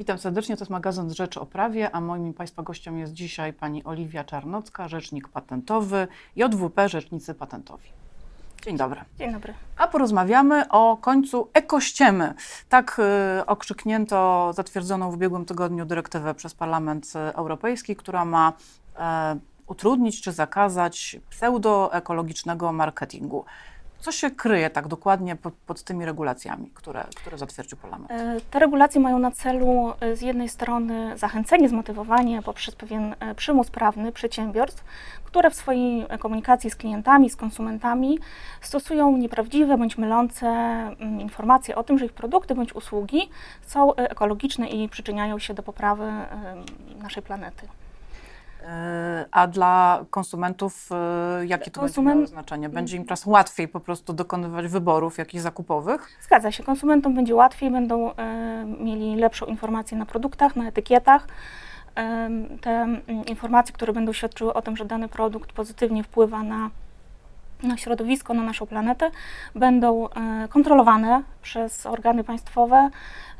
Witam serdecznie, to jest magazyn Rzecz o Prawie, a moim Państwa gościem jest dzisiaj pani Oliwia Czarnocka, rzecznik patentowy, JWP Rzecznicy Patentowi. Dzień dobry. Dzień dobry. A porozmawiamy o końcu ekościemy. Tak y, okrzyknięto zatwierdzoną w ubiegłym tygodniu dyrektywę przez Parlament Europejski, która ma e, utrudnić czy zakazać pseudoekologicznego marketingu. Co się kryje tak dokładnie pod, pod, tymi regulacjami, które, które zatwierdził Parlament? E, te regulacje mają na celu e, z jednej strony zachęcenie, zmotywowanie poprzez pewien e, przymus prawny przedsiębiorstw, które w swojej komunikacji z klientami, z konsumentami stosują nieprawdziwe bądź mylące mm, informacje o tym, że ich produkty bądź usługi są ekologiczne i przyczyniają się do poprawy naszej planety. E, a dla konsumentów e, jakie to Konsument... będzie znaczenie? Będzie im teraz łatwiej po prostu dokonywać wyborów jakichś zakupowych? Zgadza się. Konsumentom będzie łatwiej, będą e, mieli lepszą informację na produktach, na etykietach. te informacje, które będą świadczyły o tym, że dany produkt pozytywnie wpływa na na środowisko, na naszą planetę, będą kontrolowane przez organy państwowe,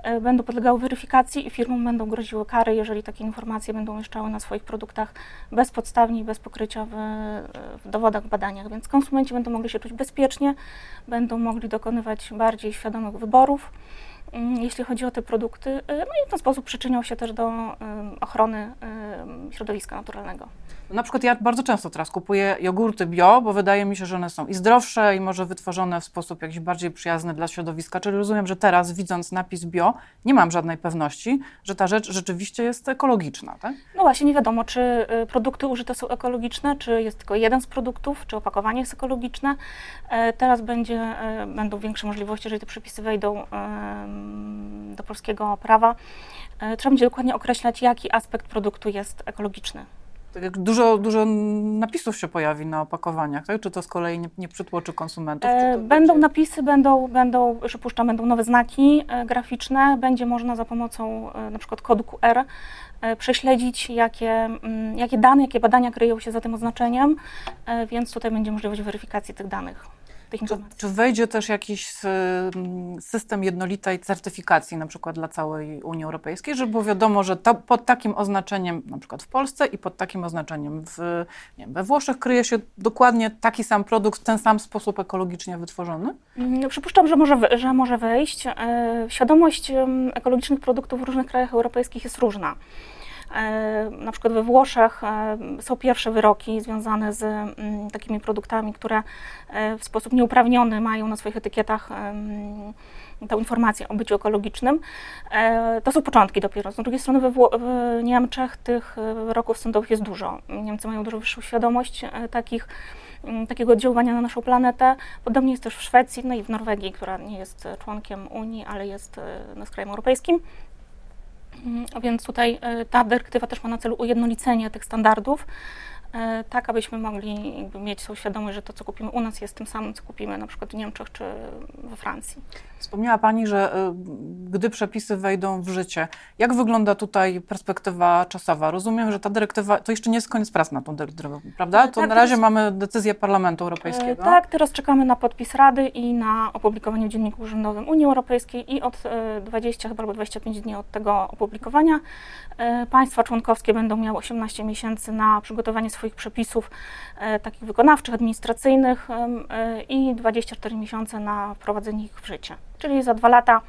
E, będą podlegały weryfikacji i firmom będą groziły kary, jeżeli takie informacje będą umieszczały na swoich produktach bezpodstawnie i bez pokrycia w, w dowodach, badaniach. Więc konsumenci będą mogli się czuć bezpiecznie, będą mogli dokonywać bardziej świadomych wyborów. Mm, jeśli chodzi o te produkty, y, no i w ten sposób przyczynią się też do ochrony środowiska naturalnego. Na przykład ja bardzo często teraz kupuję jogurty bio, bo wydaje mi się, że one są i zdrowsze, i może wytworzone w sposób jakiś bardziej przyjazny dla środowiska. Czyli rozumiem, że teraz widząc napis bio, nie mam żadnej pewności, że ta rzecz rzeczywiście jest ekologiczna, tak? No właśnie, nie wiadomo, czy produkty użyte są ekologiczne, czy jest tylko jeden z produktów, czy opakowanie jest ekologiczne. E, teraz będzie, e, będą większe możliwości, jeżeli te przepisy wejdą do polskiego prawa, trzeba będzie dokładnie określać, jaki aspekt produktu jest ekologiczny. Tak dużo, dużo napisów się pojawi na opakowaniach, tak? Czy to z kolei nie, nie przytłoczy konsumentów? E, będą będzie... napisy, będą, będą, przypuszczam, będą nowe znaki e, graficzne. Będzie można za pomocą e, na przykład kodu QR e, prześledzić, jakie, mm, jakie dane, jakie badania kryją się za tym oznaczeniem, e, więc tutaj będzie możliwość weryfikacji tych danych tych informacji. Czy, czy wejdzie też jakiś system jednolitej certyfikacji, na przykład dla całej Unii Europejskiej, żeby było wiadomo, że to, pod takim oznaczeniem, na przykład w Polsce i pod takim oznaczeniem w, nie wiem, we Włoszech kryje się dokładnie taki sam produkt w ten sam sposób ekologicznie wytworzony? No, przypuszczam, że może, że może wejść. E, świadomość ekologicznych produktów w różnych krajach europejskich jest różna. E, na przykład we Włoszech e, są pierwsze wyroki związane z mm, takimi produktami, które e, w sposób nieuprawniony mają na swoich etykietach tę informację o byciu ekologicznym. To są początki dopiero. Z drugiej strony we w Niemczech tych wyroków sądowych jest dużo. Niemcy mają dużo wyższą świadomość takich takiego oddziaływania na naszą planetę. Podobnie jest też w Szwecji, no i w Norwegii, która nie jest członkiem Unii, ale jest no, krajem europejskim. Więc tutaj e, ta dyrektywa też ma na celu ujednolicenie tych standardów, tak abyśmy mogli mieć tą świadomość, że to, co kupimy u nas, jest tym samym, co kupimy na przykład w Niemczech czy we Francji. Wspomniała Pani, że e, gdy przepisy wejdą w życie, jak wygląda tutaj perspektywa czasowa? Rozumiem, że ta dyrektywa, to jeszcze nie jest koniec prac na tą dyrektywę, prawda? To tak, na razie teraz, mamy decyzję Parlamentu Europejskiego. Tak, teraz czekamy na podpis Rady i na opublikowanie w Dzienniku Urzędowym Unii Europejskiej i od 20 chyba albo 25 dni od tego opublikowania państwa członkowskie będą miały 18 miesięcy na przygotowanie swoich przepisów e, takich wykonawczych, administracyjnych e, i 24 miesiące na wprowadzenie ich w życie. Czyli za dwa lata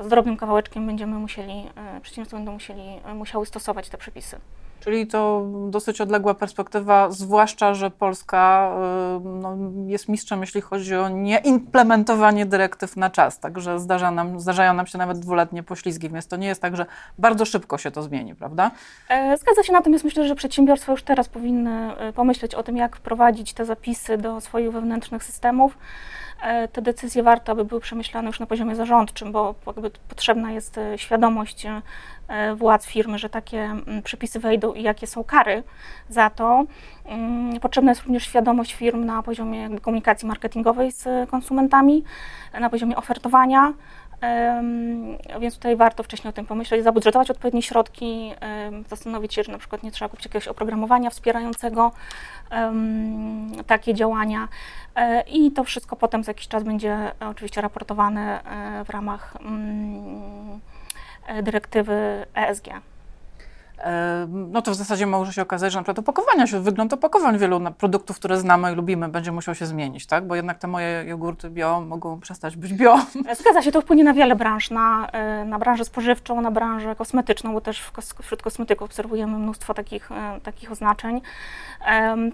z drobnym kawałeczkiem będziemy musieli, e, przedsiębiorstwa będą musieli, musiały stosować te przepisy. Czyli to dosyć odległa perspektywa, zwłaszcza, że Polska y, no, jest mistrzem, jeśli chodzi o nieimplementowanie dyrektyw na czas. Także zdarza nam, zdarzają nam się nawet dwuletnie poślizgi, więc to nie jest tak, że bardzo szybko się to zmieni, prawda? E, zgadza się, natomiast myślę, że przedsiębiorstwa już teraz powinny e, pomyśleć o tym, jak wprowadzić te zapisy do swoich wewnętrznych systemów. E, te decyzje warto, aby były przemyślane już na poziomie zarządczym, bo potrzebna jest świadomość władz firmy, że takie mm, przepisy wejdą i jakie są kary za to. Mm, potrzebna jest również świadomość firm na poziomie komunikacji marketingowej z konsumentami, na poziomie ofertowania. Więc tutaj warto wcześniej o tym pomyśleć, zabudżetować odpowiednie środki, zastanowić się, czy na przykład nie trzeba kupić jakiegoś oprogramowania wspierającego takie działania. E, I to wszystko potem za jakiś czas będzie oczywiście raportowane e, w ramach mm, dyrektywy ESG no to w zasadzie może się okazać, że na przykład opakowania wygląd opakowań wielu produktów, które znamy i lubimy, będzie musiał się zmienić, tak? Bo jednak te moje jogurty bio mogą przestać być bio. Zgadza się, to wpłynie na wiele branż, na, e, na branżę spożywczą, na branżę kosmetyczną, bo też wśród kosmetyków obserwujemy mnóstwo takich, e, takich oznaczeń.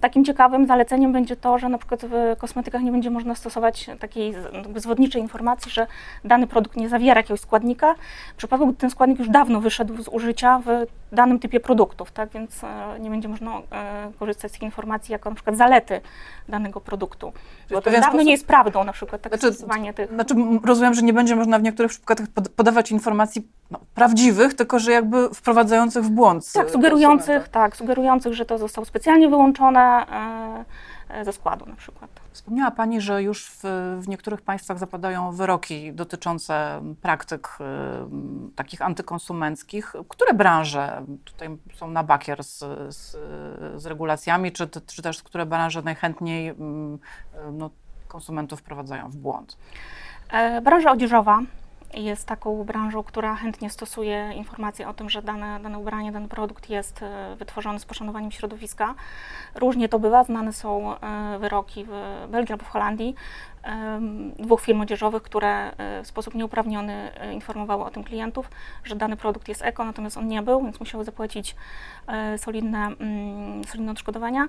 Takim ciekawym zaleceniem będzie to, że na przykład w kosmetykach nie będzie można stosować takiej zwodniczej informacji, że dany produkt nie zawiera jakiegoś składnika, w przypadku gdy ten składnik już dawno wyszedł z użycia w danym typie produktów, tak? więc e, nie będzie można e, korzystać z tych informacji jako na przykład zalety danego produktu. Bo to dawno nie jest prawdą na przykład tak znaczy, stosowanie tych. Znaczy rozumiem, że nie będzie można w niektórych przypadkach podawać informacji no, prawdziwych, tylko że jakby wprowadzających w błąd. Tak, sugerujących, tak, sugerujących, że to zostało specjalnie wyłączone. E, ze składu na przykład. Wspomniała Pani, że już w, w niektórych państwach zapadają wyroki dotyczące praktyk y, takich antykonsumenckich. Które branże tutaj są na bakier z, z, z regulacjami, czy, czy też które branże najchętniej y, no, konsumentów wprowadzają w błąd? E, branża odzieżowa jest taką branżą, która chętnie stosuje informacje o tym, że dane, dane ubranie, dany produkt jest e, wytworzony z poszanowaniem środowiska. Różnie to bywa, znane są e, wyroki w Belgii albo w Holandii dwóch firm odzieżowych, które e, w sposób nieuprawniony informowały o tym klientów, że dany produkt jest eko, natomiast on nie był, więc musiały zapłacić solidne, mm, solidne odszkodowania.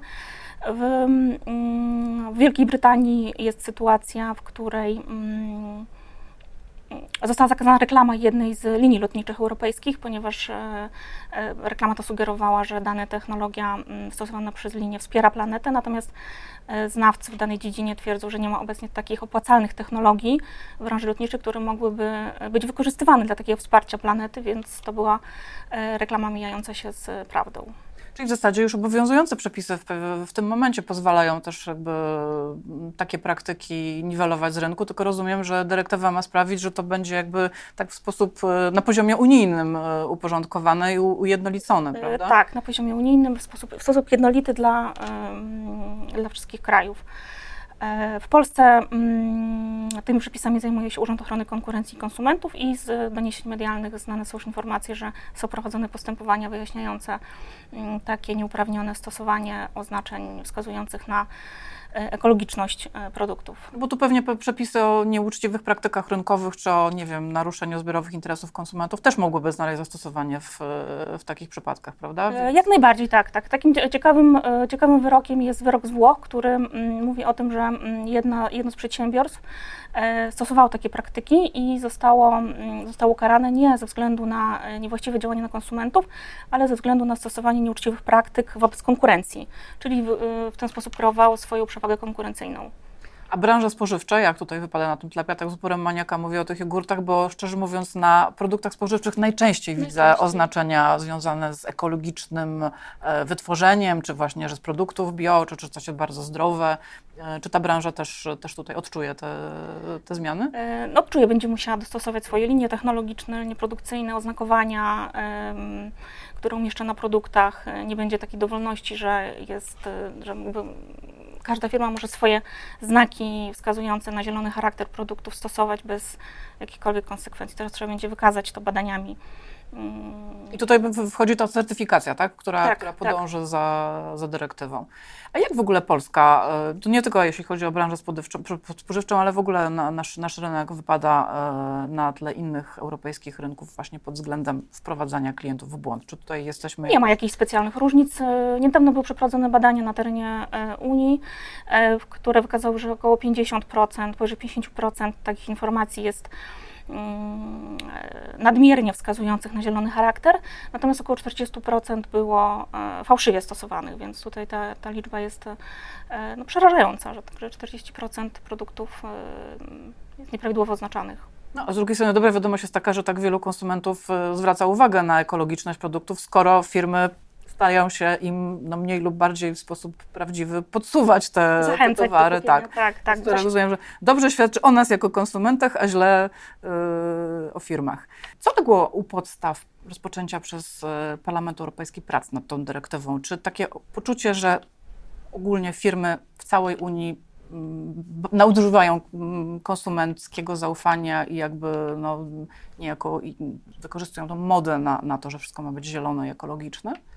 W, mm, w Wielkiej Brytanii jest sytuacja, w której mm, została zakazana reklama jednej z linii lotniczych europejskich, ponieważ e, e, reklama ta sugerowała, że dana technologia mm, stosowana przez linię wspiera planetę, natomiast e, znawcy w danej dziedzinie twierdzą, że nie ma obecnie takich opłacalnych technologii w branży lotniczej, które mogłyby być wykorzystywane dla takiego wsparcia planety, więc to była reklama mijająca się z prawdą. Czyli w zasadzie już obowiązujące przepisy w, w, tym momencie pozwalają też jakby takie praktyki niwelować z rynku, tylko rozumiem, że dyrektywa ma sprawić, że to będzie jakby tak w sposób e, na poziomie unijnym e, uporządkowane i ujednolicone, e, prawda? Tak, na poziomie unijnym w sposób, w sposób jednolity dla, dla wszystkich krajów. E, w Polsce mm, tymi przepisami zajmuje się Urząd Ochrony Konkurencji i Konsumentów i z doniesień medialnych znane są już informacje, że są prowadzone postępowania wyjaśniające mm, takie nieuprawnione stosowanie oznaczeń wskazujących na ekologiczność e, produktów. Bo tu pewnie przepisy o nieuczciwych praktykach rynkowych czy o, nie wiem, naruszeniu zbiorowych interesów konsumentów też mogłyby znaleźć zastosowanie w, w takich przypadkach, prawda? E, jak najbardziej, tak. tak. Takim ciekawym, ciekawym wyrokiem jest wyrok z Włoch, który mm, mówi o tym, że mm, jedna, jedno z przedsiębiorstw stosowało takie praktyki i zostało, mm, zostało karane nie ze względu na niewłaściwe działanie na konsumentów, ale ze względu na stosowanie nieuczciwych praktyk wobec konkurencji. Czyli w, w ten sposób kreowało swoją przewagę konkurencyjną. A branża spożywcza, jak tutaj wypada na tym tle? Ja tak z uporem maniaka mówię o tych jogurtach, bo szczerze mówiąc na produktach spożywczych najczęściej, najczęściej. widzę oznaczenia związane z ekologicznym e, wytworzeniem, czy właśnie, że z produktów bio, czy, czy coś jest bardzo zdrowe. E, czy ta branża też, też tutaj odczuje te, te zmiany? E, no, odczuje, będzie musiała dostosować swoje linie technologiczne, linie produkcyjne, oznakowania, które umieszcza na produktach. Nie będzie takiej dowolności, że jest, że każda firma może swoje znaki wskazujące na zielony charakter produktów stosować bez jakichkolwiek konsekwencji. Teraz trzeba będzie wykazać to badaniami. Mm. I tutaj wchodzi ta certyfikacja, tak? która, tak, która tak. podąży tak. Za, za dyrektywą. A jak w ogóle Polska, e, to nie tylko jeśli chodzi o branżę spożywczą, ale w ogóle na, nasz, nasz rynek wypada e, na tle innych europejskich rynków właśnie pod względem wprowadzania klientów w błąd? Czy tutaj jesteśmy... Nie ma jakichś specjalnych różnic. E, niedawno były przeprowadzone badania na terenie Unii, które wykazały, że około 50%, powyżej 50% takich informacji jest nadmiernie wskazujących na zielony charakter, natomiast około 40% było e, fałszywie stosowanych, więc tutaj ta, ta liczba jest e, no, przerażająca, że 40% produktów e, jest nieprawidłowo oznaczanych. No, a z drugiej strony dobra wiadomość jest taka, że tak wielu konsumentów zwraca uwagę na ekologiczność produktów, skoro firmy starają się im no, mniej lub bardziej w sposób prawdziwy podsuwać te, te towary. tak, tak, tak. Które rozumiem, że dobrze świadczy o nas jako konsumentach, a źle yy, o firmach. Co legło u podstaw rozpoczęcia przez y, Parlament Europejski prac nad tą dyrektywą? Czy takie poczucie, że ogólnie firmy w całej Unii mm, nadużywają mm, konsumenckiego zaufania i jakby no, niejako wykorzystują tą modę na, na to, że wszystko ma być zielone i ekologiczne.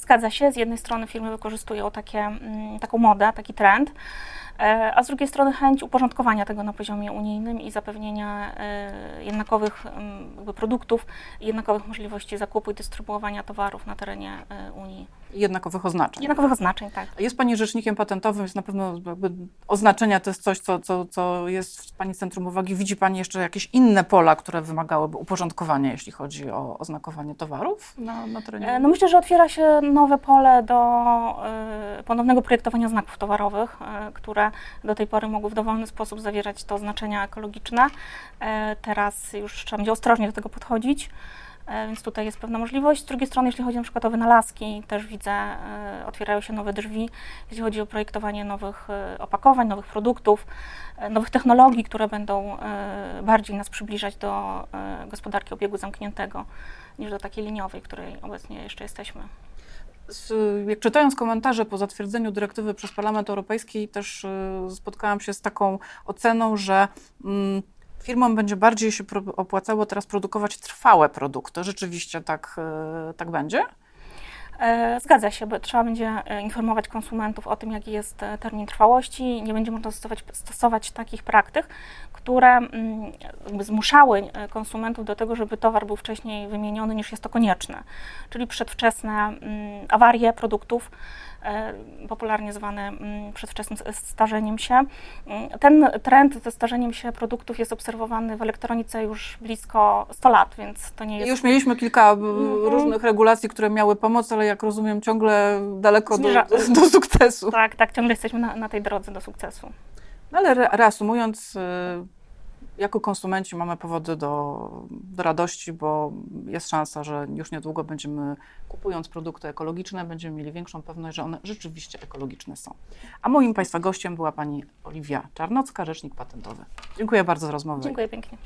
Zgadza się, z jednej strony firmy wykorzystują takie, mm, taką modę, taki trend, e, a z drugiej strony chęć uporządkowania tego na poziomie unijnym i zapewnienia e, jednakowych mm, produktów jednakowych możliwości zakupu i dystrybuowania towarów na terenie e, Unii. Jednakowych oznaczeń. Jednakowych oznaczeń, tak. Jest Pani rzecznikiem patentowym, więc na pewno oznaczenia to jest coś, co, co, co jest w Pani centrum uwagi. Widzi Pani jeszcze jakieś inne pola, które wymagałyby uporządkowania, jeśli chodzi o oznakowanie towarów na, na terenie? E, No myślę, że otwiera się nowe pole do e, ponownego projektowania znaków towarowych, e, które do tej pory mogły w dowolny sposób zawierać to oznaczenia ekologiczne. E, Teraz już trzeba będzie ostrożnie do tego podchodzić. Więc tutaj jest pewna możliwość. Z drugiej strony, jeśli chodzi na przykład o wynalazki, też widzę, otwierają się nowe drzwi, jeśli chodzi o projektowanie nowych opakowań, nowych produktów, nowych technologii, które będą bardziej nas przybliżać do gospodarki obiegu zamkniętego niż do takiej liniowej, której obecnie jeszcze jesteśmy. Jak czytając komentarze po zatwierdzeniu dyrektywy przez Parlament Europejski, też y, spotkałam się z taką oceną, że mm, firmom będzie bardziej się opłacało teraz produkować trwałe produkty. Rzeczywiście tak, y, tak będzie? E, Zgadza się, bo trzeba będzie e, informować konsumentów o tym, jaki jest e, termin trwałości. Nie będzie można stosować, stosować takich praktyk, które mm, zmuszały konsumentów do tego, żeby towar był wcześniej wymieniony niż jest to konieczne. Czyli przedwczesne mm, awarie produktów, popularnie zwane mm, przedwczesnym starzeniem się. Mm, Ten trend ze starzeniem się produktów jest obserwowany w elektronice już blisko 100 lat, więc to nie jest... Już mieliśmy kilka Mhm. różnych regulacji, które miały pomóc, ale jak rozumiem, ciągle daleko do, do, sukcesu. Tak, tak, ciągle jesteśmy na, na tej drodze do sukcesu. No ale re, reasumując, y, jako konsumenci mamy powody do, do radości, bo jest szansa, że już niedługo będziemy, kupując produkty ekologiczne, będziemy mieli większą pewność, że one rzeczywiście ekologiczne są. A moim Państwa gościem była Pani Oliwia Czarnocka, Rzecznik Patentowy. Dziękuję bardzo za rozmowę. Dziękuję pięknie.